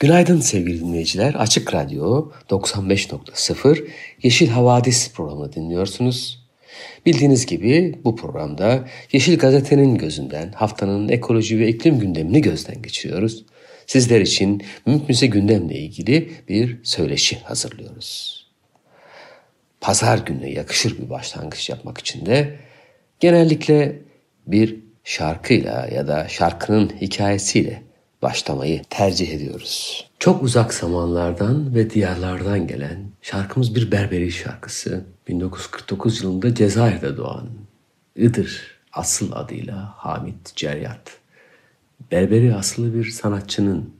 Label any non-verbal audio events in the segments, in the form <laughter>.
Günaydın sevgili dinleyiciler. Açık Radyo 95.0 Yeşil Havadis programını dinliyorsunuz. Bildiğiniz gibi bu programda Yeşil Gazete'nin gözünden haftanın ekoloji ve iklim gündemini gözden geçiriyoruz. Sizler için mümkünse gündemle ilgili bir söyleşi hazırlıyoruz. Pazar gününe yakışır bir başlangıç yapmak için de genellikle bir şarkıyla ya da şarkının hikayesiyle başlamayı tercih ediyoruz. Çok uzak zamanlardan ve diyarlardan gelen şarkımız bir Berberi şarkısı. 1949 yılında Cezayir'de doğan Iğdır asıl adıyla Hamit Ceryat. Berberi asıllı bir sanatçının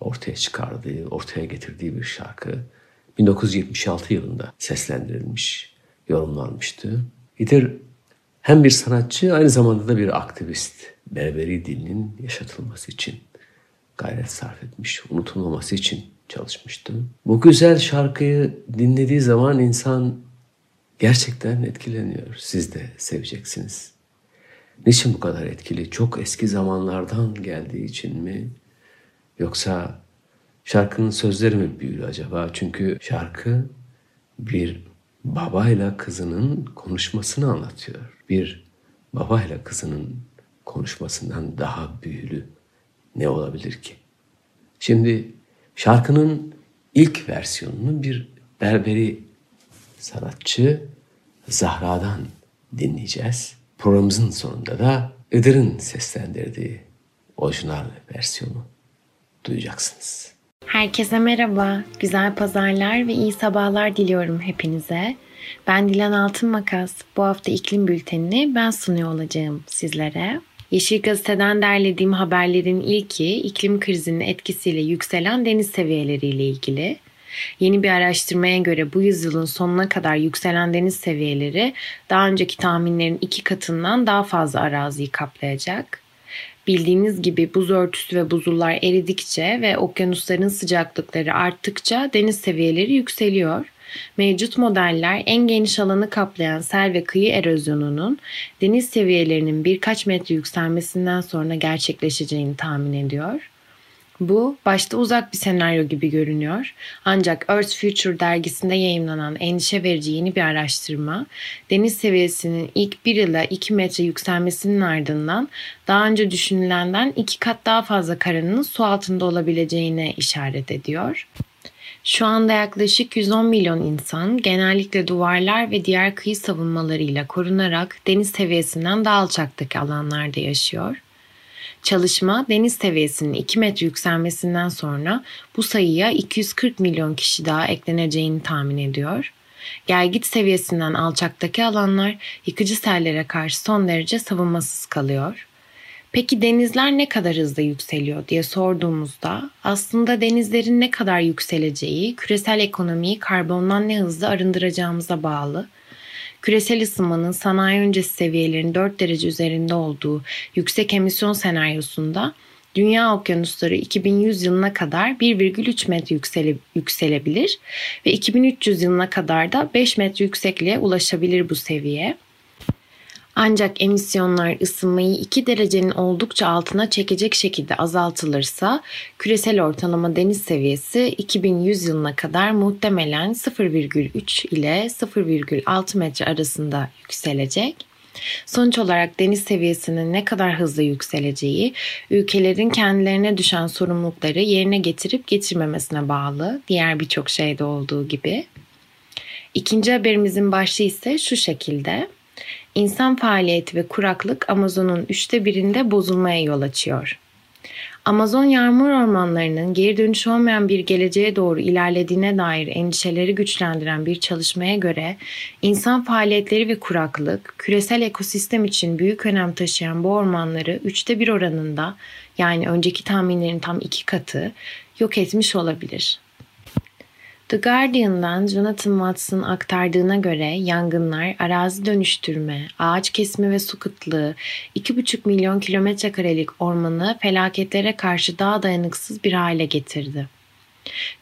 ortaya çıkardığı, ortaya getirdiği bir şarkı. 1976 yılında seslendirilmiş, yorumlanmıştı. İdir hem bir sanatçı aynı zamanda da bir aktivist. Berberi dilinin yaşatılması için gayret sarf etmiş, unutulmaması için çalışmıştım. Bu güzel şarkıyı dinlediği zaman insan gerçekten etkileniyor. Siz de seveceksiniz. Niçin bu kadar etkili? Çok eski zamanlardan geldiği için mi? Yoksa şarkının sözleri mi büyülü acaba? Çünkü şarkı bir babayla kızının konuşmasını anlatıyor. Bir babayla kızının konuşmasından daha büyülü ne olabilir ki? Şimdi şarkının ilk versiyonunu bir berberi sanatçı Zahra'dan dinleyeceğiz. Programımızın sonunda da Iğdır'ın seslendirdiği orijinal versiyonu duyacaksınız. Herkese merhaba, güzel pazarlar ve iyi sabahlar diliyorum hepinize. Ben Dilan Altın Makas. Bu hafta iklim bültenini ben sunuyor olacağım sizlere. Yeşil Gazete'den derlediğim haberlerin ilki iklim krizinin etkisiyle yükselen deniz seviyeleriyle ilgili. Yeni bir araştırmaya göre bu yüzyılın sonuna kadar yükselen deniz seviyeleri daha önceki tahminlerin iki katından daha fazla araziyi kaplayacak. Bildiğiniz gibi buz örtüsü ve buzullar eridikçe ve okyanusların sıcaklıkları arttıkça deniz seviyeleri yükseliyor. Mevcut modeller en geniş alanı kaplayan sel ve kıyı erozyonunun deniz seviyelerinin birkaç metre yükselmesinden sonra gerçekleşeceğini tahmin ediyor. Bu başta uzak bir senaryo gibi görünüyor. Ancak Earth Future dergisinde yayınlanan endişe verici yeni bir araştırma, deniz seviyesinin ilk 1 ila 2 metre yükselmesinin ardından daha önce düşünülenden iki kat daha fazla karanın su altında olabileceğine işaret ediyor. Şu anda yaklaşık 110 milyon insan genellikle duvarlar ve diğer kıyı savunmalarıyla korunarak deniz seviyesinden daha alçaktaki alanlarda yaşıyor. Çalışma deniz seviyesinin 2 metre yükselmesinden sonra bu sayıya 240 milyon kişi daha ekleneceğini tahmin ediyor. Gelgit seviyesinden alçaktaki alanlar yıkıcı sellere karşı son derece savunmasız kalıyor. Peki denizler ne kadar hızlı yükseliyor diye sorduğumuzda aslında denizlerin ne kadar yükseleceği küresel ekonomiyi karbondan ne hızlı arındıracağımıza bağlı. Küresel ısınmanın sanayi öncesi seviyelerin 4 derece üzerinde olduğu yüksek emisyon senaryosunda dünya okyanusları 2100 yılına kadar 1,3 metre yüksele, yükselebilir ve 2300 yılına kadar da 5 metre yüksekliğe ulaşabilir bu seviye. Ancak emisyonlar ısınmayı 2 derecenin oldukça altına çekecek şekilde azaltılırsa küresel ortalama deniz seviyesi 2100 yılına kadar muhtemelen 0,3 ile 0,6 metre arasında yükselecek. Sonuç olarak deniz seviyesinin ne kadar hızlı yükseleceği, ülkelerin kendilerine düşen sorumlulukları yerine getirip getirmemesine bağlı, diğer birçok şeyde olduğu gibi. İkinci haberimizin başlığı ise şu şekilde. İnsan faaliyeti ve kuraklık Amazon'un üçte birinde bozulmaya yol açıyor. Amazon yağmur ormanlarının geri dönüş olmayan bir geleceğe doğru ilerlediğine dair endişeleri güçlendiren bir çalışmaya göre insan faaliyetleri ve kuraklık küresel ekosistem için büyük önem taşıyan bu ormanları üçte bir oranında yani önceki tahminlerin tam iki katı yok etmiş olabilir. The Guardian'dan Jonathan Watts'ın aktardığına göre yangınlar, arazi dönüştürme, ağaç kesimi ve su kıtlığı 2,5 milyon kilometre karelik ormanı felaketlere karşı daha dayanıksız bir hale getirdi.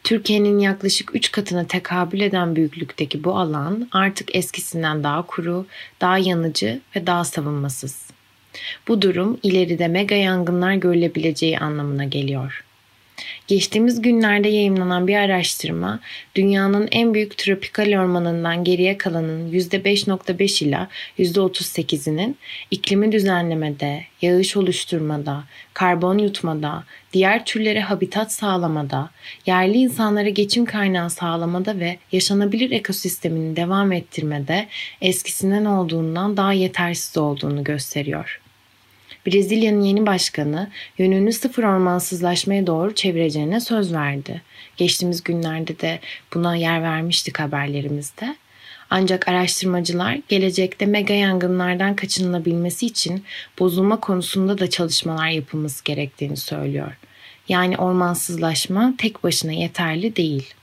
Türkiye'nin yaklaşık 3 katına tekabül eden büyüklükteki bu alan artık eskisinden daha kuru, daha yanıcı ve daha savunmasız. Bu durum ileride mega yangınlar görülebileceği anlamına geliyor. Geçtiğimiz günlerde yayımlanan bir araştırma, dünyanın en büyük tropikal ormanından geriye kalanın %5.5 ila %38'inin iklimi düzenlemede, yağış oluşturmada, karbon yutmada, diğer türlere habitat sağlamada, yerli insanlara geçim kaynağı sağlamada ve yaşanabilir ekosistemini devam ettirmede eskisinden olduğundan daha yetersiz olduğunu gösteriyor. Brezilya'nın yeni başkanı yönünü sıfır ormansızlaşmaya doğru çevireceğine söz verdi. Geçtiğimiz günlerde de buna yer vermiştik haberlerimizde. Ancak araştırmacılar gelecekte mega yangınlardan kaçınılabilmesi için bozulma konusunda da çalışmalar yapılması gerektiğini söylüyor. Yani ormansızlaşma tek başına yeterli değil.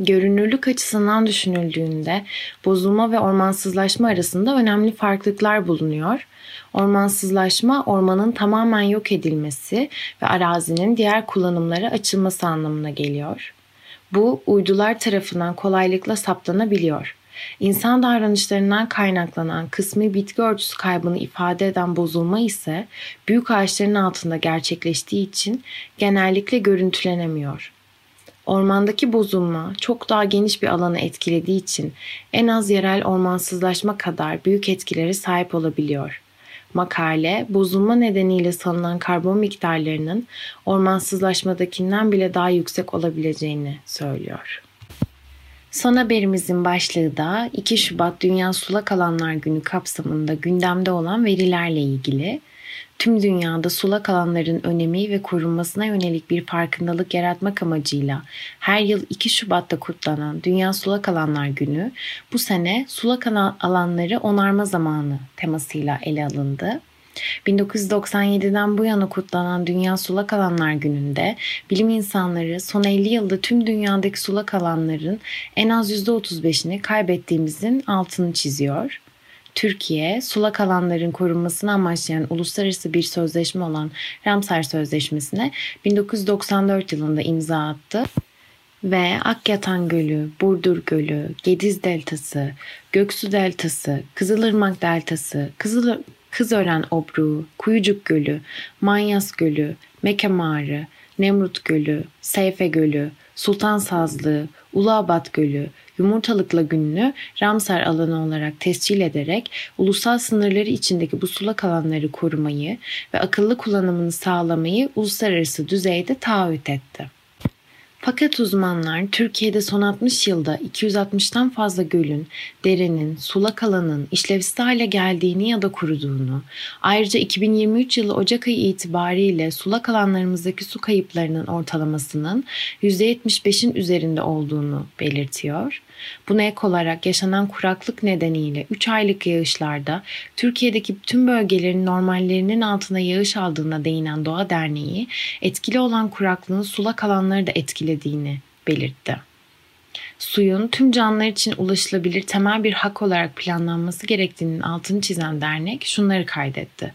Görünürlük açısından düşünüldüğünde bozulma ve ormansızlaşma arasında önemli farklılıklar bulunuyor. Ormansızlaşma ormanın tamamen yok edilmesi ve arazinin diğer kullanımlara açılması anlamına geliyor. Bu uydular tarafından kolaylıkla saptanabiliyor. İnsan davranışlarından kaynaklanan kısmi bitki örtüsü kaybını ifade eden bozulma ise büyük ağaçların altında gerçekleştiği için genellikle görüntülenemiyor. Ormandaki bozulma çok daha geniş bir alanı etkilediği için en az yerel ormansızlaşma kadar büyük etkileri sahip olabiliyor. Makale, bozulma nedeniyle salınan karbon miktarlarının ormansızlaşmadakinden bile daha yüksek olabileceğini söylüyor. Son haberimizin başlığı da 2 Şubat Dünya Sulak Alanlar Günü kapsamında gündemde olan verilerle ilgili tüm dünyada sulak alanların önemi ve korunmasına yönelik bir farkındalık yaratmak amacıyla her yıl 2 Şubat'ta kutlanan Dünya Sulak Alanlar Günü bu sene sulak alanları onarma zamanı temasıyla ele alındı. 1997'den bu yana kutlanan Dünya Sulak Alanlar Günü'nde bilim insanları son 50 yılda tüm dünyadaki sulak alanların en az %35'ini kaybettiğimizin altını çiziyor. Türkiye, sulak alanların korunmasını amaçlayan uluslararası bir sözleşme olan Ramsar Sözleşmesi'ne 1994 yılında imza attı ve Akyatan Gölü, Burdur Gölü, Gediz Deltası, Göksu Deltası, Kızılırmak Deltası, Kızıl Kızören Obruğu, Kuyucuk Gölü, Manyas Gölü, Meke Mağarı, Nemrut Gölü, Seyfe Gölü, Sultan Sazlığı, Uluabat Gölü, Yumurtalık Lagünü'nü Ramsar alanı olarak tescil ederek ulusal sınırları içindeki bu sulak alanları korumayı ve akıllı kullanımını sağlamayı uluslararası düzeyde taahhüt etti. Fakat uzmanlar Türkiye'de son 60 yılda 260'tan fazla gölün, derenin, sulak alanın işlevsiz hale geldiğini ya da kuruduğunu, ayrıca 2023 yılı Ocak ayı itibariyle sulak alanlarımızdaki su kayıplarının ortalamasının %75'in üzerinde olduğunu belirtiyor. Buna ek olarak yaşanan kuraklık nedeniyle 3 aylık yağışlarda Türkiye'deki tüm bölgelerin normallerinin altına yağış aldığına değinen Doğa Derneği, etkili olan kuraklığın sulak alanları da etkilediğini belirtti. Suyun tüm canlılar için ulaşılabilir temel bir hak olarak planlanması gerektiğinin altını çizen dernek şunları kaydetti.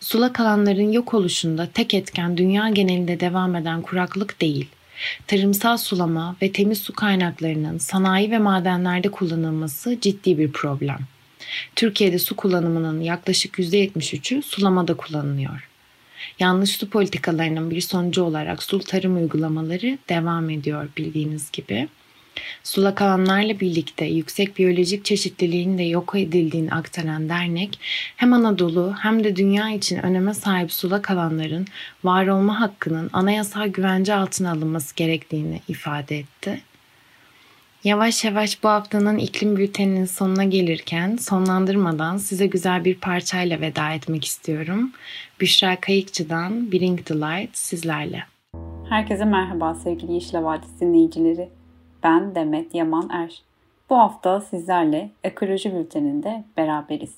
Sulak alanların yok oluşunda tek etken dünya genelinde devam eden kuraklık değil, Tarımsal sulama ve temiz su kaynaklarının sanayi ve madenlerde kullanılması ciddi bir problem. Türkiye'de su kullanımının yaklaşık %73'ü sulamada kullanılıyor. Yanlış su politikalarının bir sonucu olarak sul tarım uygulamaları devam ediyor bildiğiniz gibi. Sulak alanlarla birlikte yüksek biyolojik çeşitliliğin de yok edildiğini aktaran dernek hem Anadolu hem de dünya için öneme sahip sulak alanların var olma hakkının anayasal güvence altına alınması gerektiğini ifade etti. Yavaş yavaş bu haftanın iklim bülteninin sonuna gelirken sonlandırmadan size güzel bir parçayla veda etmek istiyorum. Büşra Kayıkçı'dan Bring the Light sizlerle. Herkese merhaba sevgili Yeşil Vadisi dinleyicileri. Ben Demet Yaman Er. Bu hafta sizlerle ekoloji bülteninde beraberiz.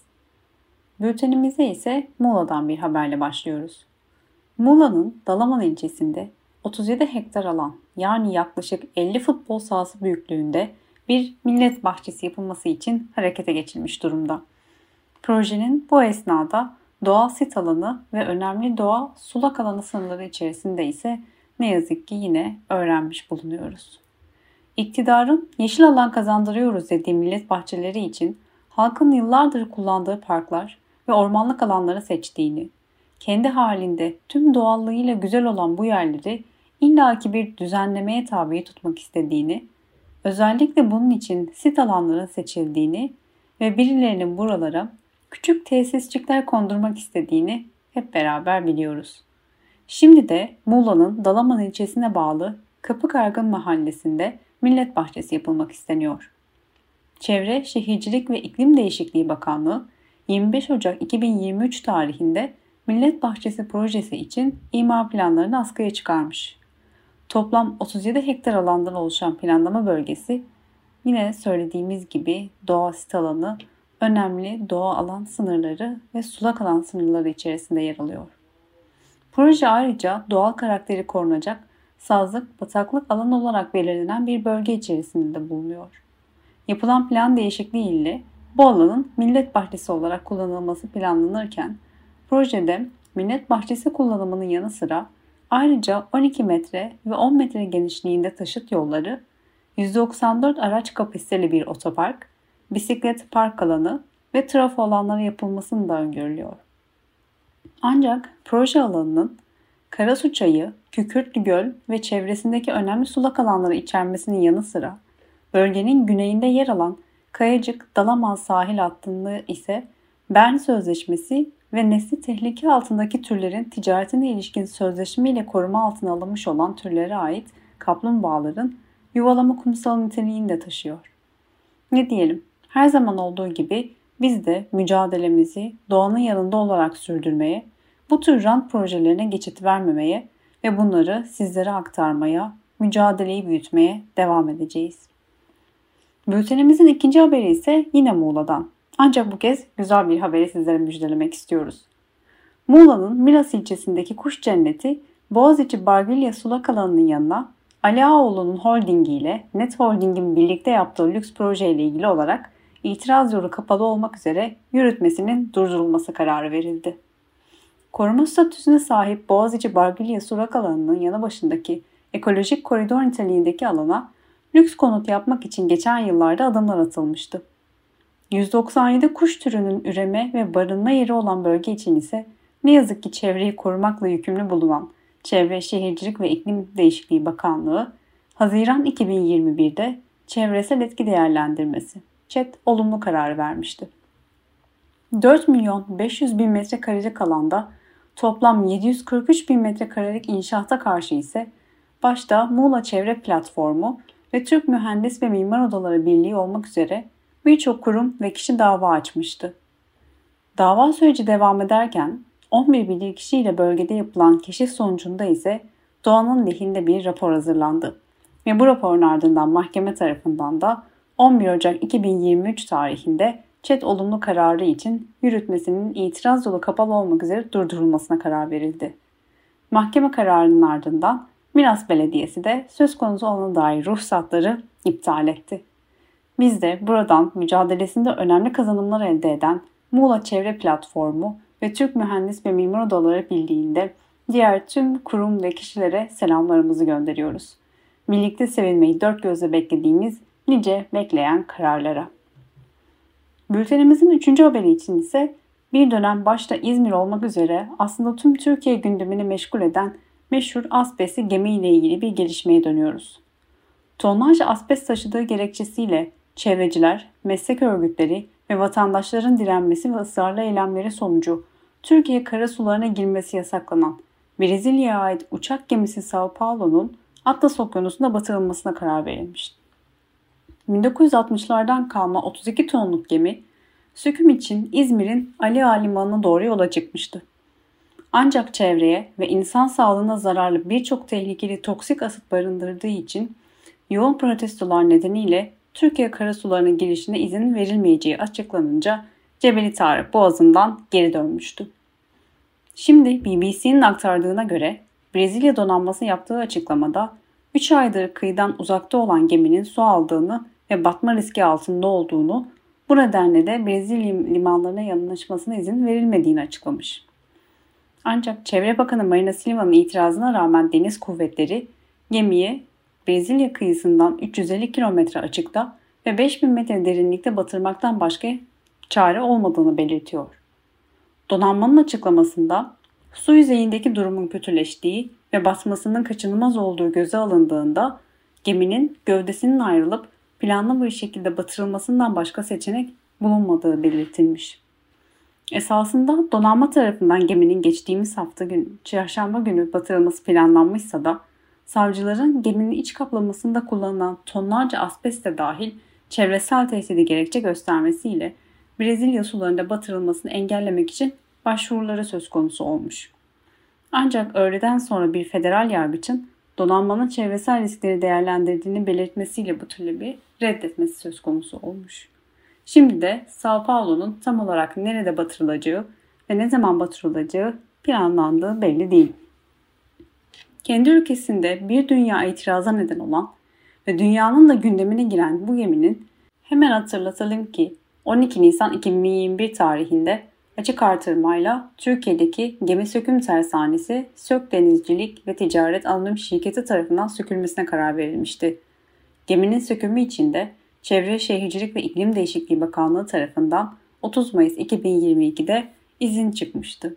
Bültenimize ise Muğla'dan bir haberle başlıyoruz. Muğla'nın Dalaman ilçesinde 37 hektar alan yani yaklaşık 50 futbol sahası büyüklüğünde bir millet bahçesi yapılması için harekete geçilmiş durumda. Projenin bu esnada doğal sit alanı ve önemli doğa sulak alanı sınırları içerisinde ise ne yazık ki yine öğrenmiş bulunuyoruz. İktidarın yeşil alan kazandırıyoruz dediği millet bahçeleri için halkın yıllardır kullandığı parklar ve ormanlık alanları seçtiğini, kendi halinde tüm doğallığıyla güzel olan bu yerleri illaki bir düzenlemeye tabi tutmak istediğini, özellikle bunun için sit alanların seçildiğini ve birilerinin buralara küçük tesisçikler kondurmak istediğini hep beraber biliyoruz. Şimdi de Muğla'nın Dalaman ilçesine bağlı Kapıkargın mahallesinde millet bahçesi yapılmak isteniyor. Çevre, Şehircilik ve İklim Değişikliği Bakanlığı 25 Ocak 2023 tarihinde Millet Bahçesi projesi için imar planlarını askıya çıkarmış. Toplam 37 hektar alandan oluşan planlama bölgesi yine söylediğimiz gibi doğa sit alanı, önemli doğa alan sınırları ve sulak alan sınırları içerisinde yer alıyor. Proje ayrıca doğal karakteri korunacak sazlık, bataklık alan olarak belirlenen bir bölge içerisinde de bulunuyor. Yapılan plan değişikliği ile bu alanın millet bahçesi olarak kullanılması planlanırken projede millet bahçesi kullanımının yanı sıra ayrıca 12 metre ve 10 metre genişliğinde taşıt yolları, 194 araç kapasiteli bir otopark, bisiklet park alanı ve trafo alanları yapılmasını da öngörülüyor. Ancak proje alanının Karasu Çayı, Kükürtlü Göl ve çevresindeki önemli sulak alanları içermesinin yanı sıra bölgenin güneyinde yer alan Kayacık Dalaman sahil hattında ise Bern Sözleşmesi ve nesli tehlike altındaki türlerin ticaretine ilişkin sözleşme ile koruma altına alınmış olan türlere ait kaplumbağaların yuvalama kumsal niteliğini de taşıyor. Ne diyelim, her zaman olduğu gibi biz de mücadelemizi doğanın yanında olarak sürdürmeye, bu tür rant projelerine geçit vermemeye ve bunları sizlere aktarmaya, mücadeleyi büyütmeye devam edeceğiz. Bültenimizin ikinci haberi ise yine Muğla'dan. Ancak bu kez güzel bir haberi sizlere müjdelemek istiyoruz. Muğla'nın Milas ilçesindeki kuş cenneti Boğaziçi Bargilya sulak alanının yanına Ali Ağoğlu'nun holdingi ile Net Holding'in birlikte yaptığı lüks proje ile ilgili olarak itiraz yolu kapalı olmak üzere yürütmesinin durdurulması kararı verildi. Koruma statüsüne sahip Boğaziçi Bargilya sulak alanının yanı başındaki ekolojik koridor niteliğindeki alana lüks konut yapmak için geçen yıllarda adımlar atılmıştı. 197 kuş türünün üreme ve barınma yeri olan bölge için ise ne yazık ki çevreyi korumakla yükümlü bulunan Çevre Şehircilik ve İklim Değişikliği Bakanlığı, Haziran 2021'de çevresel etki değerlendirmesi ÇED olumlu karar vermişti. 4 milyon 500 bin metrekarelik alanda toplam 743 bin metrekarelik inşaata karşı ise başta Muğla Çevre Platformu ve Türk Mühendis ve Mimar Odaları Birliği olmak üzere birçok kurum ve kişi dava açmıştı. Dava süreci devam ederken 11 bilirkişiyle bölgede yapılan keşif sonucunda ise doğanın lehinde bir rapor hazırlandı. Ve bu raporun ardından mahkeme tarafından da 11 Ocak 2023 tarihinde ÇED olumlu kararı için yürütmesinin itiraz yolu kapalı olmak üzere durdurulmasına karar verildi. Mahkeme kararının ardından Milas Belediyesi de söz konusu olana dair ruhsatları iptal etti. Biz de buradan mücadelesinde önemli kazanımlar elde eden Muğla Çevre Platformu ve Türk Mühendis ve Mimar Odaları Birliği'nde diğer tüm kurum ve kişilere selamlarımızı gönderiyoruz. Birlikte sevinmeyi dört gözle beklediğimiz nice bekleyen kararlara. Bültenimizin üçüncü haberi için ise bir dönem başta İzmir olmak üzere aslında tüm Türkiye gündemini meşgul eden meşhur asbesti gemi ile ilgili bir gelişmeye dönüyoruz. Tonlarca asbest taşıdığı gerekçesiyle çevreciler, meslek örgütleri ve vatandaşların direnmesi ve ısrarlı eylemleri sonucu Türkiye karasularına girmesi yasaklanan Brezilya'ya ait uçak gemisi Sao Paulo'nun Atlas Okyanusu'na batırılmasına karar verilmişti. 1960'lardan kalma 32 tonluk gemi söküm için İzmir'in Ali Ağa Limanı'na doğru yola çıkmıştı. Ancak çevreye ve insan sağlığına zararlı birçok tehlikeli toksik asit barındırdığı için yoğun protestolar nedeniyle Türkiye karasularına girişine izin verilmeyeceği açıklanınca Cebeli Tarık boğazından geri dönmüştü. Şimdi BBC'nin aktardığına göre Brezilya donanması yaptığı açıklamada 3 aydır kıyıdan uzakta olan geminin su aldığını ve batma riski altında olduğunu, bu nedenle de Brezilya limanlarına yanaşmasına izin verilmediğini açıklamış. Ancak Çevre Bakanı Marina Silva'nın itirazına rağmen deniz kuvvetleri gemiyi Brezilya kıyısından 350 kilometre açıkta ve 5000 metre derinlikte batırmaktan başka çare olmadığını belirtiyor. Donanmanın açıklamasında su yüzeyindeki durumun kötüleştiği ve batmasının kaçınılmaz olduğu göze alındığında geminin gövdesinin ayrılıp planlı bir şekilde batırılmasından başka seçenek bulunmadığı belirtilmiş. Esasında donanma tarafından geminin geçtiğimiz hafta gün, çarşamba günü batırılması planlanmışsa da savcıların geminin iç kaplamasında kullanılan tonlarca asbest de dahil çevresel tehdidi gerekçe göstermesiyle Brezilya sularında batırılmasını engellemek için başvuruları söz konusu olmuş. Ancak öğleden sonra bir federal yargıçın donanmanın çevresel riskleri değerlendirdiğini belirtmesiyle bu talebi reddetmesi söz konusu olmuş. Şimdi de Sao Paulo'nun tam olarak nerede batırılacağı ve ne zaman batırılacağı planlandığı belli değil. Kendi ülkesinde bir dünya itiraza neden olan ve dünyanın da gündemine giren bu geminin hemen hatırlatalım ki 12 Nisan 2021 tarihinde açık artırmayla Türkiye'deki gemi söküm tersanesi Sök Denizcilik ve Ticaret Anonim Şirketi tarafından sökülmesine karar verilmişti. Geminin sökümü için de Çevre Şehircilik ve İklim Değişikliği Bakanlığı tarafından 30 Mayıs 2022'de izin çıkmıştı.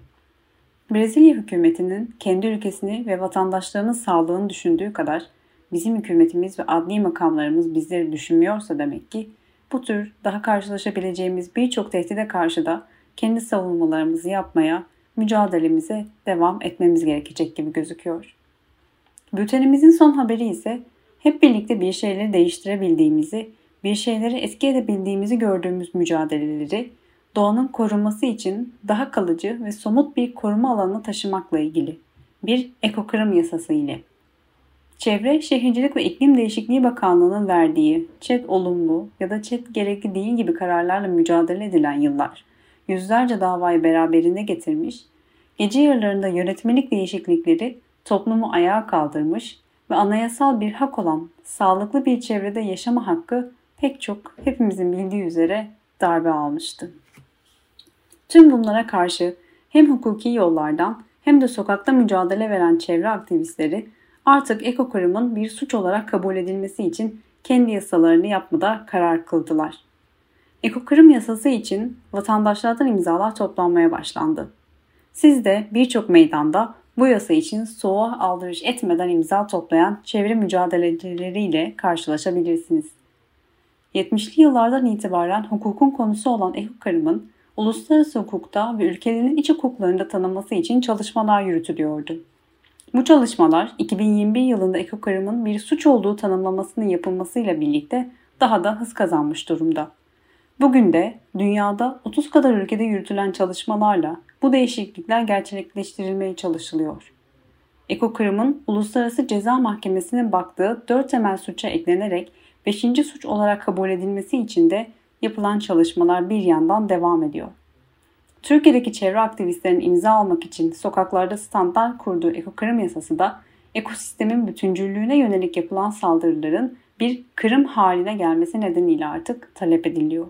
Brezilya hükümetinin kendi ülkesini ve vatandaşlarının sağlığını düşündüğü kadar bizim hükümetimiz ve adli makamlarımız bizleri düşünmüyorsa demek ki bu tür daha karşılaşabileceğimiz birçok tehdide karşı da kendi savunmalarımızı yapmaya, mücadelemize devam etmemiz gerekecek gibi gözüküyor. Bültenimizin son haberi ise hep birlikte bir şeyleri değiştirebildiğimizi, bir şeyleri etki edebildiğimizi gördüğümüz mücadeleleri doğanın korunması için daha kalıcı ve somut bir koruma alanına taşımakla ilgili bir ekokırım yasası ile. Çevre, Şehircilik ve İklim Değişikliği Bakanlığı'nın verdiği ÇED olumlu ya da ÇED gerekli değil gibi kararlarla mücadele edilen yıllar yüzlerce davayı beraberinde getirmiş, gece yarılarında yönetmelik değişiklikleri toplumu ayağa kaldırmış ve anayasal bir hak olan sağlıklı bir çevrede yaşama hakkı pek çok hepimizin bildiği üzere darbe almıştı. Tüm bunlara karşı hem hukuki yollardan hem de sokakta mücadele veren çevre aktivistleri artık ekokırımın bir suç olarak kabul edilmesi için kendi yasalarını yapmada karar kıldılar. Ekokırım yasası için vatandaşlardan imzalar toplanmaya başlandı. Siz de birçok meydanda bu yasa için soğuğa aldırış etmeden imza toplayan çevre mücadelecileriyle karşılaşabilirsiniz. 70'li yıllardan itibaren hukukun konusu olan ekokırımın uluslararası hukukta ve ülkelerin iç hukuklarında tanınması için çalışmalar yürütülüyordu. Bu çalışmalar 2021 yılında ekokırımın bir suç olduğu tanımlamasının yapılmasıyla birlikte daha da hız kazanmış durumda. Bugün de dünyada 30 kadar ülkede yürütülen çalışmalarla bu değişiklikler gerçekleştirilmeye çalışılıyor. Ekokırım'ın Uluslararası Ceza Mahkemesi'nin baktığı 4 temel suça eklenerek 5. suç olarak kabul edilmesi için de yapılan çalışmalar bir yandan devam ediyor. Türkiye'deki çevre aktivistlerin imza almak için sokaklarda standlar kurduğu ekokırım yasası da ekosistemin bütüncüllüğüne yönelik yapılan saldırıların bir kırım haline gelmesi nedeniyle artık talep ediliyor.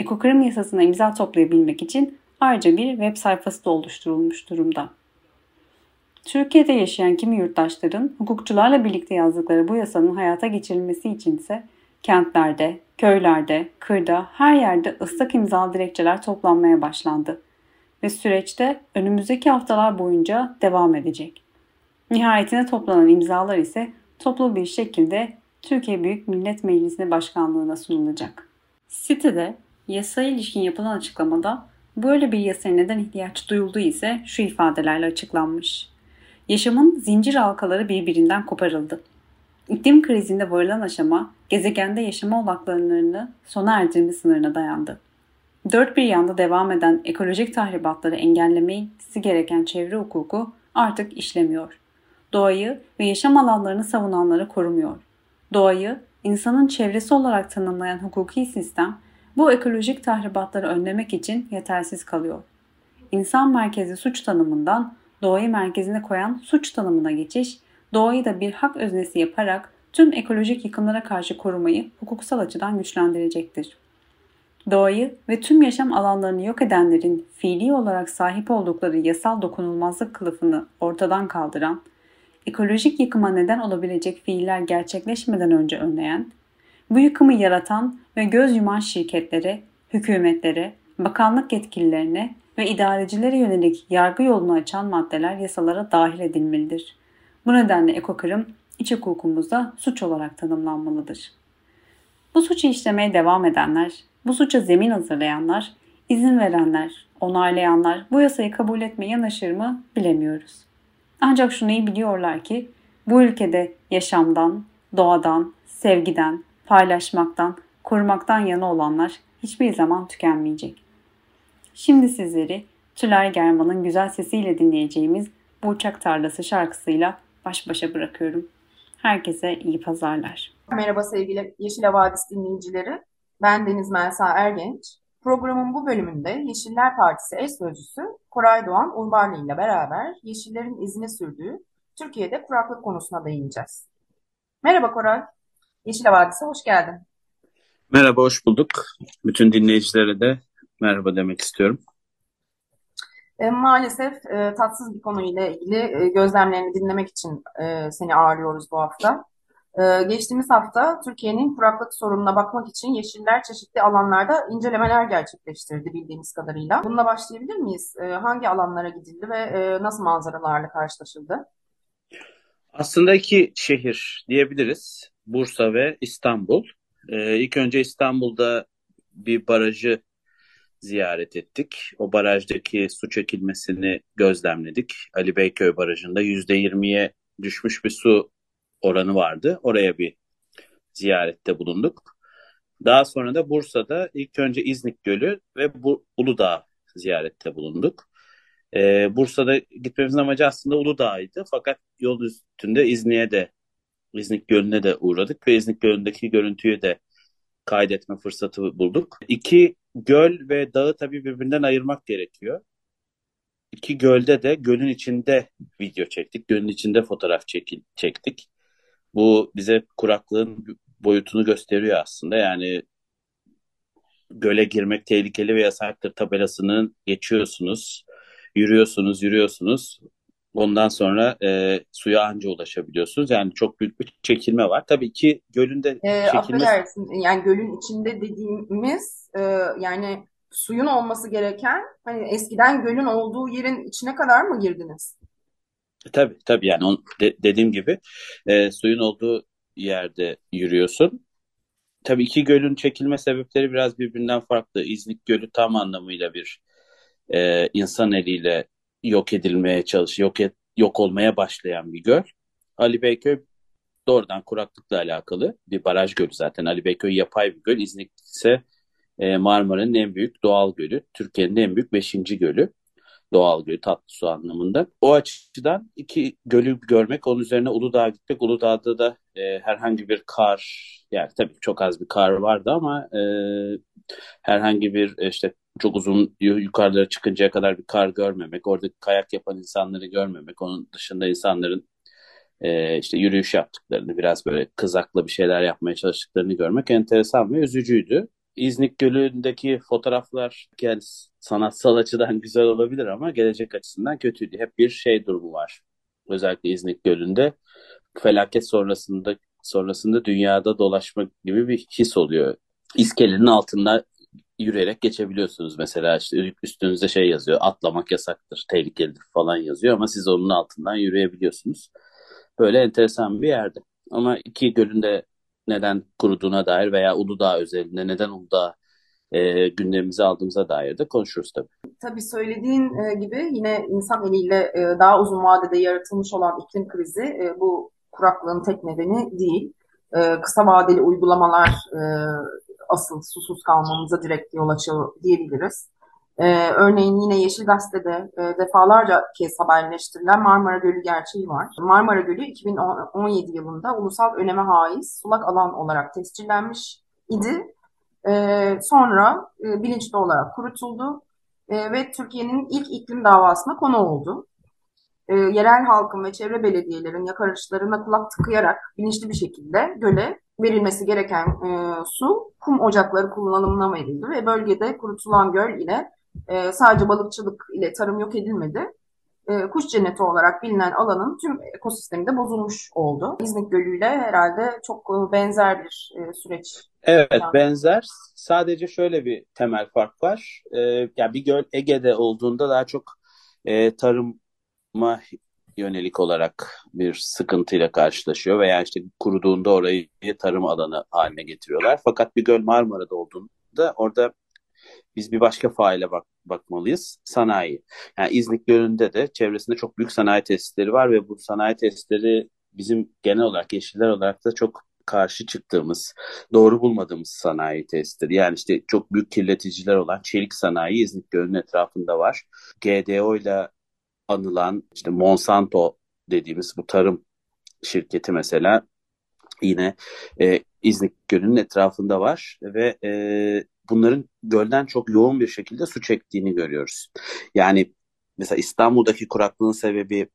Ekokırım yasasına imza toplayabilmek için ayrıca bir web sayfası da oluşturulmuş durumda. Türkiye'de yaşayan kimi yurttaşların hukukçularla birlikte yazdıkları bu yasanın hayata geçirilmesi için ise kentlerde, köylerde, kırda her yerde ıslak imza dilekçeler toplanmaya başlandı ve süreçte önümüzdeki haftalar boyunca devam edecek. Nihayetine toplanan imzalar ise toplu bir şekilde Türkiye Büyük Millet Meclisi'ne başkanlığına sunulacak. Sitede yasaya ilişkin yapılan açıklamada böyle bir yasaya neden ihtiyaç duyulduğu ise şu ifadelerle açıklanmış. Yaşamın zincir halkaları birbirinden koparıldı. İklim krizinde varılan aşama gezegende yaşama olanaklarını sona erdirme sınırına dayandı. Dört bir yanda devam eden ekolojik tahribatları engellemesi gereken çevre hukuku artık işlemiyor. Doğayı ve yaşam alanlarını savunanları korumuyor. Doğayı insanın çevresi olarak tanımlayan hukuki sistem bu ekolojik tahribatları önlemek için yetersiz kalıyor. İnsan merkezi suç tanımından doğayı merkezine koyan suç tanımına geçiş, doğayı da bir hak öznesi yaparak tüm ekolojik yıkımlara karşı korumayı hukuksal açıdan güçlendirecektir. Doğayı ve tüm yaşam alanlarını yok edenlerin fiili olarak sahip oldukları yasal dokunulmazlık kılıfını ortadan kaldıran, ekolojik yıkıma neden olabilecek fiiller gerçekleşmeden önce önleyen, bu yıkımı yaratan ve göz yuman şirketlere, hükümetlere, bakanlık yetkililerine ve idarecilere yönelik yargı yolunu açan maddeler yasalara dahil edilmelidir. Bu nedenle ekokırım iç hukukumuzda suç olarak tanımlanmalıdır. Bu suçu işlemeye devam edenler, bu suça zemin hazırlayanlar, izin verenler, onaylayanlar bu yasayı kabul etmeye yanaşır mı bilemiyoruz. Ancak şunu iyi biliyorlar ki bu ülkede yaşamdan, doğadan, sevgiden, paylaşmaktan, korumaktan yana olanlar hiçbir zaman tükenmeyecek. Şimdi sizleri Tülay German'ın güzel sesiyle dinleyeceğimiz bu tarlası şarkısıyla baş başa bırakıyorum. Herkese iyi pazarlar. Merhaba sevgili Yeşil Havadis dinleyicileri. Ben Deniz Melsa Ergenç. Programın bu bölümünde Yeşiller Partisi eş sözcüsü Koray Doğan Urbarlı ile beraber Yeşillerin izine sürdüğü Türkiye'de kuraklık konusuna değineceğiz. Merhaba Koray. Yeşil Havadis'e hoş geldin. Merhaba, hoş bulduk. Bütün dinleyicilere de merhaba demek istiyorum. E, maalesef e, tatsız bir konuyla ilgili e, gözlemlerini dinlemek için e, seni ağırlıyoruz bu hafta. E, geçtiğimiz hafta Türkiye'nin kuraklık sorununa bakmak için Yeşiller çeşitli alanlarda incelemeler gerçekleştirdi bildiğimiz kadarıyla. Bununla başlayabilir miyiz? E, hangi alanlara gidildi ve e, nasıl manzaralarla karşılaşıldı? Aslında iki şehir diyebiliriz. Bursa ve İstanbul. Ee, ilk önce İstanbul'da bir barajı ziyaret ettik. O barajdaki su çekilmesini gözlemledik. Ali Beyköy Barajı'nda %20'ye düşmüş bir su oranı vardı. Oraya bir ziyarette bulunduk. Daha sonra da Bursa'da ilk önce İznik Gölü ve Bu Uludağ ziyarette bulunduk. Ee, Bursa'da gitmemizin amacı aslında Uludağ'ydı. Fakat yol üstünde İznik'e de İznik Gölü'ne de uğradık ve İznik Gölü'ndeki görüntüyü de kaydetme fırsatı bulduk. İki göl ve dağı tabii birbirinden ayırmak gerekiyor. İki gölde de gölün içinde video çektik. Gölün içinde fotoğraf çekil, çektik. Bu bize kuraklığın boyutunu gösteriyor aslında. Yani göle girmek tehlikeli ve yasaktır tabelasının geçiyorsunuz. Yürüyorsunuz, yürüyorsunuz. Ondan sonra e, suya anca ulaşabiliyorsunuz. Yani çok büyük bir çekilme var. Tabii ki gölünde e, çekilme... Affedersin. Yani gölün içinde dediğimiz e, yani suyun olması gereken hani eskiden gölün olduğu yerin içine kadar mı girdiniz? Tabii tabii yani on, de, dediğim gibi e, suyun olduğu yerde yürüyorsun. Tabii iki gölün çekilme sebepleri biraz birbirinden farklı. İznik Gölü tam anlamıyla bir e, insan eliyle yok edilmeye çalış, yok et, yok olmaya başlayan bir göl. Ali Beyköy doğrudan kuraklıkla alakalı bir baraj gölü zaten. Ali Beyköy yapay bir göl. İznik ise e, Marmara'nın en büyük doğal gölü. Türkiye'nin en büyük beşinci gölü. Doğal göl, tatlı su anlamında. O açıdan iki gölü görmek, onun üzerine Uludağ'a gitmek. Uludağ'da da e, herhangi bir kar, yani tabii çok az bir kar vardı ama e, herhangi bir işte çok uzun yukarılara çıkıncaya kadar bir kar görmemek, orada kayak yapan insanları görmemek, onun dışında insanların e, işte yürüyüş yaptıklarını, biraz böyle kızakla bir şeyler yapmaya çalıştıklarını görmek enteresan ve üzücüydü. İznik Gölü'ndeki fotoğraflar yani sanatsal açıdan <laughs> güzel olabilir ama gelecek açısından kötüydü. Hep bir şey durumu var. Özellikle İznik Gölü'nde felaket sonrasında sonrasında dünyada dolaşmak gibi bir his oluyor. İskelenin altında yürüyerek geçebiliyorsunuz mesela işte üstünüzde şey yazıyor atlamak yasaktır tehlikelidir falan yazıyor ama siz onun altından yürüyebiliyorsunuz. Böyle enteresan bir yerde ama iki gölünde neden kuruduğuna dair veya Uludağ özelinde neden Uludağ e, gündemimize aldığımıza dair de konuşuruz tabii. Tabii söylediğin e, gibi yine insan eliyle e, daha uzun vadede yaratılmış olan iklim krizi e, bu kuraklığın tek nedeni değil. E, kısa vadeli uygulamalar e, asıl susuz kalmamıza direkt yol açıyor diyebiliriz. Ee, örneğin yine Yeşil Gazete'de e, defalarca kez haberleştirilen Marmara Gölü gerçeği var. Marmara Gölü 2017 yılında ulusal öneme haiz sulak alan olarak tescillenmiş idi. E, sonra e, bilinçli olarak kurutuldu e, ve Türkiye'nin ilk iklim davasına konu oldu. E, yerel halkın ve çevre belediyelerin yakarışlarına kulak tıkayarak bilinçli bir şekilde göle verilmesi gereken e, su kum ocakları kullanımına verildi ve bölgede kurutulan göl ile e, sadece balıkçılık ile tarım yok edilmedi. E, kuş cenneti olarak bilinen alanın tüm ekosistemi de bozulmuş oldu. İznik Gölü ile herhalde çok benzer bir e, süreç. Evet yani. benzer. Sadece şöyle bir temel fark var. E, yani bir göl Ege'de olduğunda daha çok e, tarıma yönelik olarak bir sıkıntıyla karşılaşıyor veya işte kuruduğunda orayı tarım alanı haline getiriyorlar. Fakat bir göl Marmara'da olduğunda orada biz bir başka faile bak bakmalıyız. Sanayi. Yani İznik Gölü'nde de çevresinde çok büyük sanayi tesisleri var ve bu sanayi tesisleri bizim genel olarak yeşiller olarak da çok karşı çıktığımız, doğru bulmadığımız sanayi tesisleri. Yani işte çok büyük kirleticiler olan çelik sanayi İznik Gölü'nün etrafında var. GDO ile anılan işte Monsanto dediğimiz bu tarım şirketi mesela yine e, İznik Gölü'nün etrafında var ve e, bunların gölden çok yoğun bir şekilde su çektiğini görüyoruz. Yani mesela İstanbul'daki kuraklığın sebebi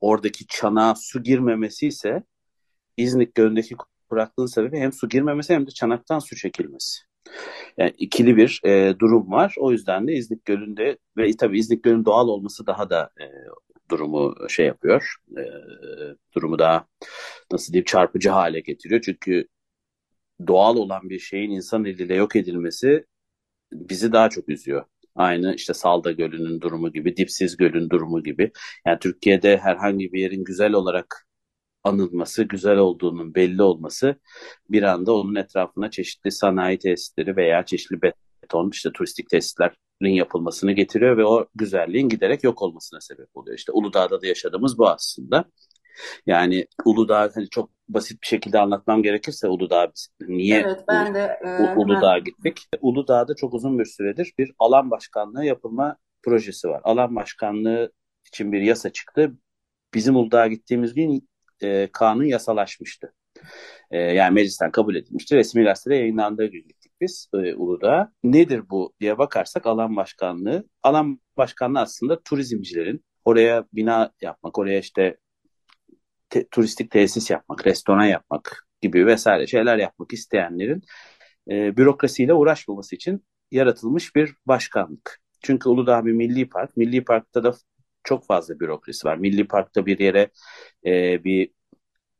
oradaki çanağa su girmemesi ise İznik Gölü'ndeki kuraklığın sebebi hem su girmemesi hem de çanaktan su çekilmesi. Yani ikili bir e, durum var. O yüzden de İznik Gölü'nde ve tabii İznik Gölü'nün doğal olması daha da e, durumu şey yapıyor. E, durumu daha nasıl diyeyim çarpıcı hale getiriyor. Çünkü doğal olan bir şeyin insan eliyle yok edilmesi bizi daha çok üzüyor. Aynı işte Salda Gölü'nün durumu gibi, Dipsiz Göl'ün durumu gibi. Yani Türkiye'de herhangi bir yerin güzel olarak anılması, güzel olduğunun belli olması bir anda onun etrafına çeşitli sanayi tesisleri veya çeşitli beton, işte turistik tesislerin yapılmasını getiriyor ve o güzelliğin giderek yok olmasına sebep oluyor. İşte Uludağ'da da yaşadığımız bu aslında. Yani Uludağ hani çok basit bir şekilde anlatmam gerekirse Uludağ niye evet, ben de, e, Uludağ'a gittik. Uludağ'da çok uzun bir süredir bir alan başkanlığı yapılma projesi var. Alan başkanlığı için bir yasa çıktı. Bizim Uludağ'a gittiğimiz gün e, kanun yasalaşmıştı. E, yani meclisten kabul edilmişti. Resmi gazetede yayınlandığı gün gittik biz e, Uludağ'a. Nedir bu diye bakarsak alan başkanlığı. Alan başkanlığı aslında turizmcilerin oraya bina yapmak, oraya işte te, turistik tesis yapmak, restoran yapmak gibi vesaire şeyler yapmak isteyenlerin e, bürokrasiyle uğraşmaması için yaratılmış bir başkanlık. Çünkü Uludağ bir milli park. Milli parkta da çok fazla bürokrasi var. Milli parkta bir yere e, bir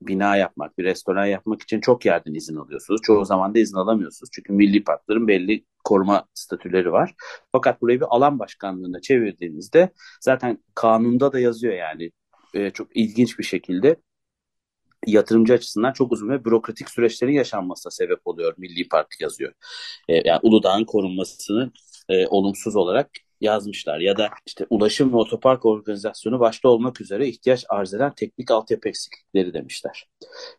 bina yapmak, bir restoran yapmak için çok yerden izin alıyorsunuz. Çoğu zaman da izin alamıyorsunuz. Çünkü milli parkların belli koruma statüleri var. Fakat burayı bir alan başkanlığına çevirdiğinizde zaten kanunda da yazıyor yani e, çok ilginç bir şekilde yatırımcı açısından çok uzun ve bürokratik süreçlerin yaşanmasına sebep oluyor Milli Parti yazıyor. E, yani Uludağ'ın korunmasını e, olumsuz olarak yazmışlar. Ya da işte ulaşım ve otopark organizasyonu başta olmak üzere ihtiyaç arz eden teknik altyapı eksiklikleri demişler.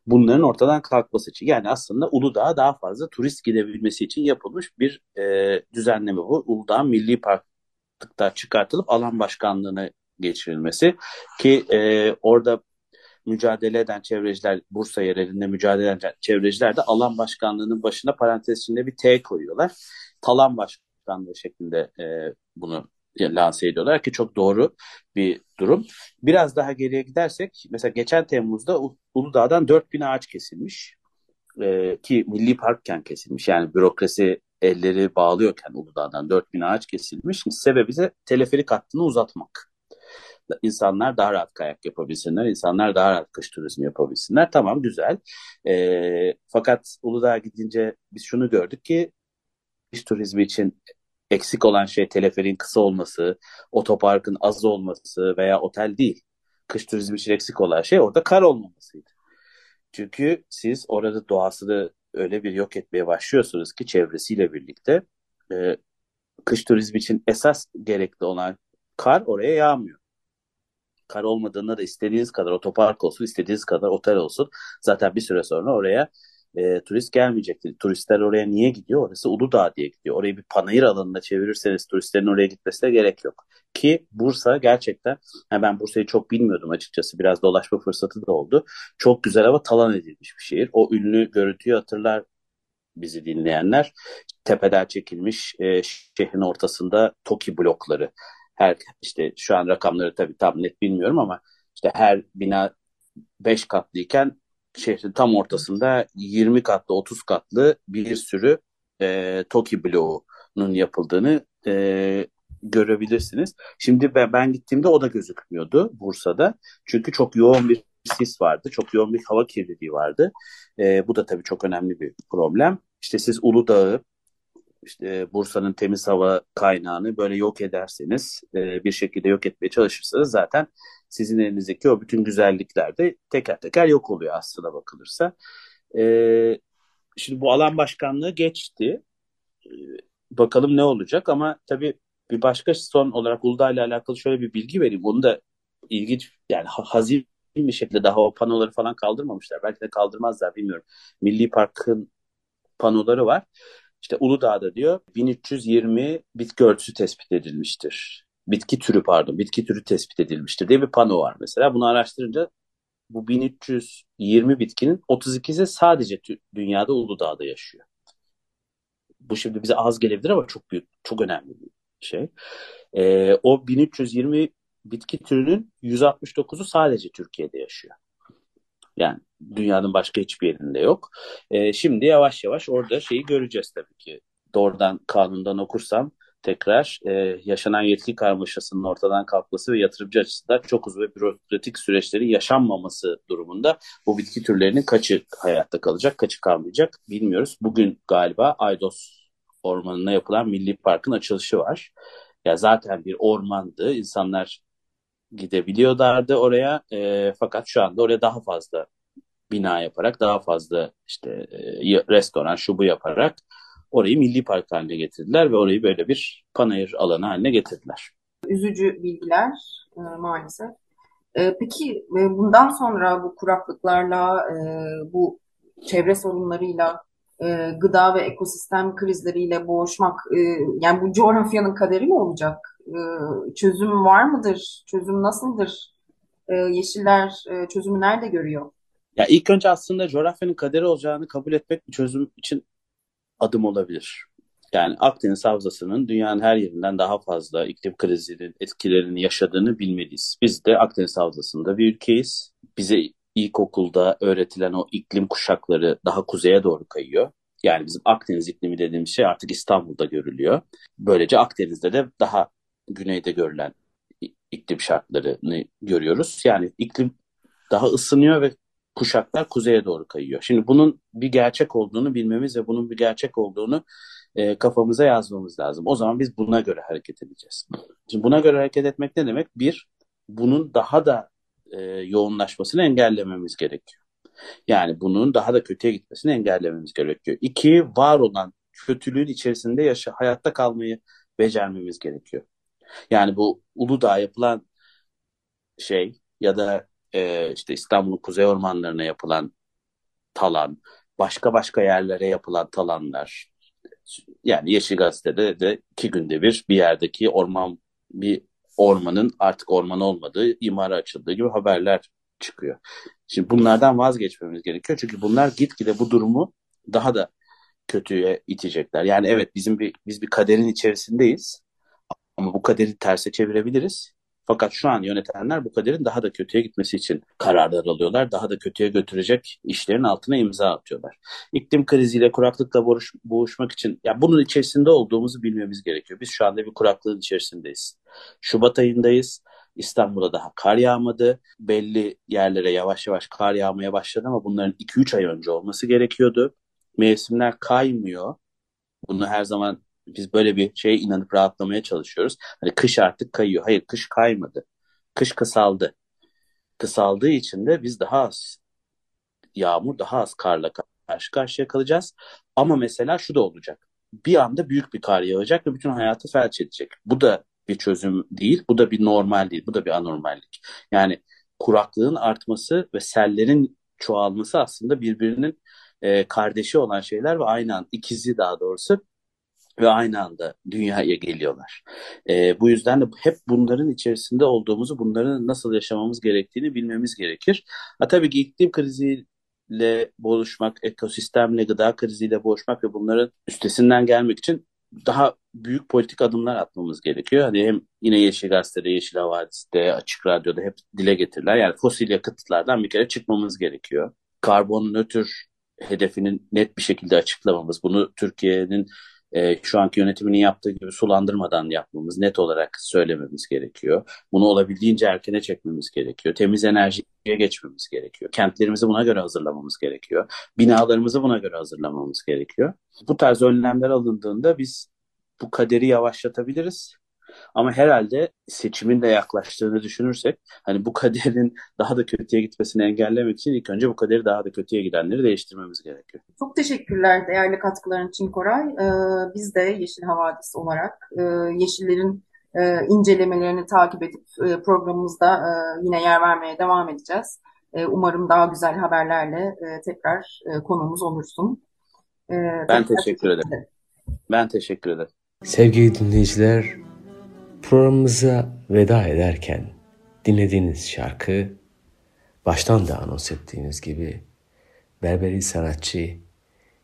Bunların ortadan kalkması için yani aslında Uludağ'a daha fazla turist gidebilmesi için yapılmış bir e, düzenleme bu. Uludağ Milli Park'ta çıkartılıp alan başkanlığına geçirilmesi ki e, orada mücadele eden çevreciler Bursa yerelinde mücadele eden çevreciler de alan başkanlığının başına parantez içinde bir T koyuyorlar. Talan başkanlığı şeklinde e, bunu lanse ediyorlar ki çok doğru bir durum. Biraz daha geriye gidersek mesela geçen Temmuz'da Uludağ'dan 4000 ağaç kesilmiş e, ki milli parkken kesilmiş yani bürokrasi elleri bağlıyorken Uludağ'dan 4000 ağaç kesilmiş. Sebebi ise teleferik hattını uzatmak insanlar daha rahat kayak yapabilsinler, insanlar daha rahat kış turizmi yapabilsinler. Tamam güzel. E, fakat Uludağ'a gidince biz şunu gördük ki kış turizmi için eksik olan şey teleferin kısa olması, otoparkın az olması veya otel değil. Kış turizmi için eksik olan şey orada kar olmamasıydı. Çünkü siz orada doğasını öyle bir yok etmeye başlıyorsunuz ki çevresiyle birlikte e, kış turizmi için esas gerekli olan kar oraya yağmıyor kar olmadığında da istediğiniz kadar otopark olsun, istediğiniz kadar otel olsun. Zaten bir süre sonra oraya e, turist gelmeyecektir. Turistler oraya niye gidiyor? Orası Uludağ diye gidiyor. Orayı bir panayır alanına çevirirseniz turistlerin oraya gitmesine gerek yok. Ki Bursa gerçekten, yani ben Bursa'yı çok bilmiyordum açıkçası. Biraz dolaşma fırsatı da oldu. Çok güzel ama talan edilmiş bir şehir. O ünlü görüntüyü hatırlar bizi dinleyenler. Tepeden çekilmiş e, şehrin ortasında TOKİ blokları. Her işte şu an rakamları tabii tam net bilmiyorum ama işte her bina 5 katlıyken şehrin tam ortasında 20 katlı 30 katlı bir sürü e, TOKİ bloğunun yapıldığını e, görebilirsiniz. Şimdi ben, ben gittiğimde o da gözükmüyordu Bursa'da. Çünkü çok yoğun bir sis vardı. Çok yoğun bir hava kirliliği vardı. E, bu da tabii çok önemli bir problem. İşte siz Uludağ'ı işte Bursa'nın temiz hava kaynağını böyle yok ederseniz, e, bir şekilde yok etmeye çalışırsanız zaten sizin elinizdeki o bütün güzellikler de teker teker yok oluyor aslına bakılırsa. E, şimdi bu alan başkanlığı geçti. E, bakalım ne olacak ama tabii bir başka son olarak Uludağ ile alakalı şöyle bir bilgi vereyim. Onu da ilginç yani hazin bir şekilde daha o panoları falan kaldırmamışlar. Belki de kaldırmazlar bilmiyorum. Milli Park'ın panoları var. İşte Uludağ'da diyor 1320 bitki örtüsü tespit edilmiştir. Bitki türü pardon, bitki türü tespit edilmiştir diye bir pano var mesela. Bunu araştırınca bu 1320 bitkinin 32'si sadece dünyada Uludağ'da yaşıyor. Bu şimdi bize az gelebilir ama çok büyük, çok önemli bir şey. Ee, o 1320 bitki türünün 169'u sadece Türkiye'de yaşıyor. Yani dünyanın başka hiçbir yerinde yok. E, şimdi yavaş yavaş orada şeyi göreceğiz tabii ki. Doğrudan kanundan okursam tekrar e, yaşanan yetki karmaşasının ortadan kalkması ve yatırımcı açısından çok uzun ve bürokratik süreçlerin yaşanmaması durumunda bu bitki türlerinin kaçı hayatta kalacak, kaçı kalmayacak bilmiyoruz. Bugün galiba Aydos Ormanı'na yapılan Milli Park'ın açılışı var. Ya zaten bir ormandı. İnsanlar gidebiliyorlardı oraya. E, fakat şu anda oraya daha fazla bina yaparak, daha fazla işte e, restoran, şu bu yaparak orayı milli park haline getirdiler ve orayı böyle bir panayır alanı haline getirdiler. Üzücü bilgiler e, maalesef. E, peki e, bundan sonra bu kuraklıklarla, e, bu çevre sorunlarıyla, e, gıda ve ekosistem krizleriyle boğuşmak, e, yani bu coğrafyanın kaderi mi olacak? E, çözüm var mıdır? Çözüm nasıldır? E, Yeşiller e, çözümü nerede görüyor? Ya ilk önce aslında coğrafyanın kaderi olacağını kabul etmek bir çözüm için adım olabilir. Yani Akdeniz Havzası'nın dünyanın her yerinden daha fazla iklim krizinin etkilerini yaşadığını bilmeliyiz. Biz de Akdeniz Havzası'nda bir ülkeyiz. Bize ilkokulda öğretilen o iklim kuşakları daha kuzeye doğru kayıyor. Yani bizim Akdeniz iklimi dediğimiz şey artık İstanbul'da görülüyor. Böylece Akdeniz'de de daha güneyde görülen iklim şartlarını görüyoruz. Yani iklim daha ısınıyor ve kuşaklar kuzeye doğru kayıyor. Şimdi bunun bir gerçek olduğunu bilmemiz ve bunun bir gerçek olduğunu e, kafamıza yazmamız lazım. O zaman biz buna göre hareket edeceğiz. Şimdi buna göre hareket etmek ne demek? Bir, bunun daha da e, yoğunlaşmasını engellememiz gerekiyor. Yani bunun daha da kötüye gitmesini engellememiz gerekiyor. İki, var olan kötülüğün içerisinde yaşa, hayatta kalmayı becermemiz gerekiyor. Yani bu Uludağ yapılan şey ya da e, işte İstanbul'un kuzey ormanlarına yapılan talan, başka başka yerlere yapılan talanlar. Yani Yeşil Gazete'de de iki günde bir bir yerdeki orman bir ormanın artık orman olmadığı, imara açıldığı gibi haberler çıkıyor. Şimdi bunlardan vazgeçmemiz gerekiyor. Çünkü bunlar gitgide bu durumu daha da kötüye itecekler. Yani evet bizim bir biz bir kaderin içerisindeyiz. Ama bu kaderi terse çevirebiliriz. Fakat şu an yönetenler bu kaderin daha da kötüye gitmesi için kararlar alıyorlar. Daha da kötüye götürecek işlerin altına imza atıyorlar. İklim kriziyle kuraklıkla boğuş, boğuşmak için ya bunun içerisinde olduğumuzu bilmemiz gerekiyor. Biz şu anda bir kuraklığın içerisindeyiz. Şubat ayındayız. İstanbul'da daha kar yağmadı. Belli yerlere yavaş yavaş kar yağmaya başladı ama bunların 2-3 ay önce olması gerekiyordu. Mevsimler kaymıyor. Bunu her zaman biz böyle bir şeye inanıp rahatlamaya çalışıyoruz. Hani kış artık kayıyor. Hayır kış kaymadı. Kış kısaldı. Kısaldığı için de biz daha az yağmur, daha az karla karşı karşıya kalacağız. Ama mesela şu da olacak. Bir anda büyük bir kar yağacak ve bütün hayatı felç edecek. Bu da bir çözüm değil. Bu da bir normal değil. Bu da bir anormallik. Yani kuraklığın artması ve sellerin çoğalması aslında birbirinin e, kardeşi olan şeyler ve aynı anda ikizi daha doğrusu ve aynı anda dünyaya geliyorlar. E, bu yüzden de hep bunların içerisinde olduğumuzu, bunların nasıl yaşamamız gerektiğini bilmemiz gerekir. Ha, tabii ki iklim kriziyle boğuşmak, ekosistemle, gıda kriziyle boğuşmak ve bunların üstesinden gelmek için daha büyük politik adımlar atmamız gerekiyor. Hani hem yine Yeşil Gazete'de, Yeşil Havadis'te, Açık Radyo'da hep dile getiriler. Yani fosil yakıtlardan bir kere çıkmamız gerekiyor. Karbon nötr hedefinin net bir şekilde açıklamamız, bunu Türkiye'nin e, şu anki yönetiminin yaptığı gibi sulandırmadan yapmamız, net olarak söylememiz gerekiyor. Bunu olabildiğince erkene çekmemiz gerekiyor. Temiz enerjiye geçmemiz gerekiyor. Kentlerimizi buna göre hazırlamamız gerekiyor. Binalarımızı buna göre hazırlamamız gerekiyor. Bu tarz önlemler alındığında biz bu kaderi yavaşlatabiliriz. Ama herhalde seçimin de yaklaştığını düşünürsek hani bu kaderin <laughs> daha da kötüye gitmesini engellemek için ilk önce bu kaderi daha da kötüye gidenleri değiştirmemiz gerekiyor. Çok teşekkürler değerli katkıların için Koray. Ee, biz de Yeşil Havadis olarak e, Yeşillerin e, incelemelerini takip edip e, programımızda e, yine yer vermeye devam edeceğiz. E, umarım daha güzel haberlerle e, tekrar e, konumuz olursun. E, ben teşekkür ederim. ederim. Ben teşekkür ederim. Sevgili dinleyiciler, Programımıza veda ederken dinlediğiniz şarkı baştan da anons ettiğiniz gibi Berberi sanatçı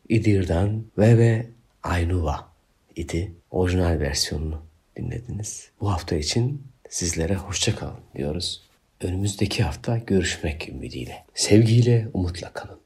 İdir'dan ve ve Aynuva idi. Orijinal versiyonunu dinlediniz. Bu hafta için sizlere hoşça kalın diyoruz. Önümüzdeki hafta görüşmek ümidiyle. Sevgiyle, umutla kalın.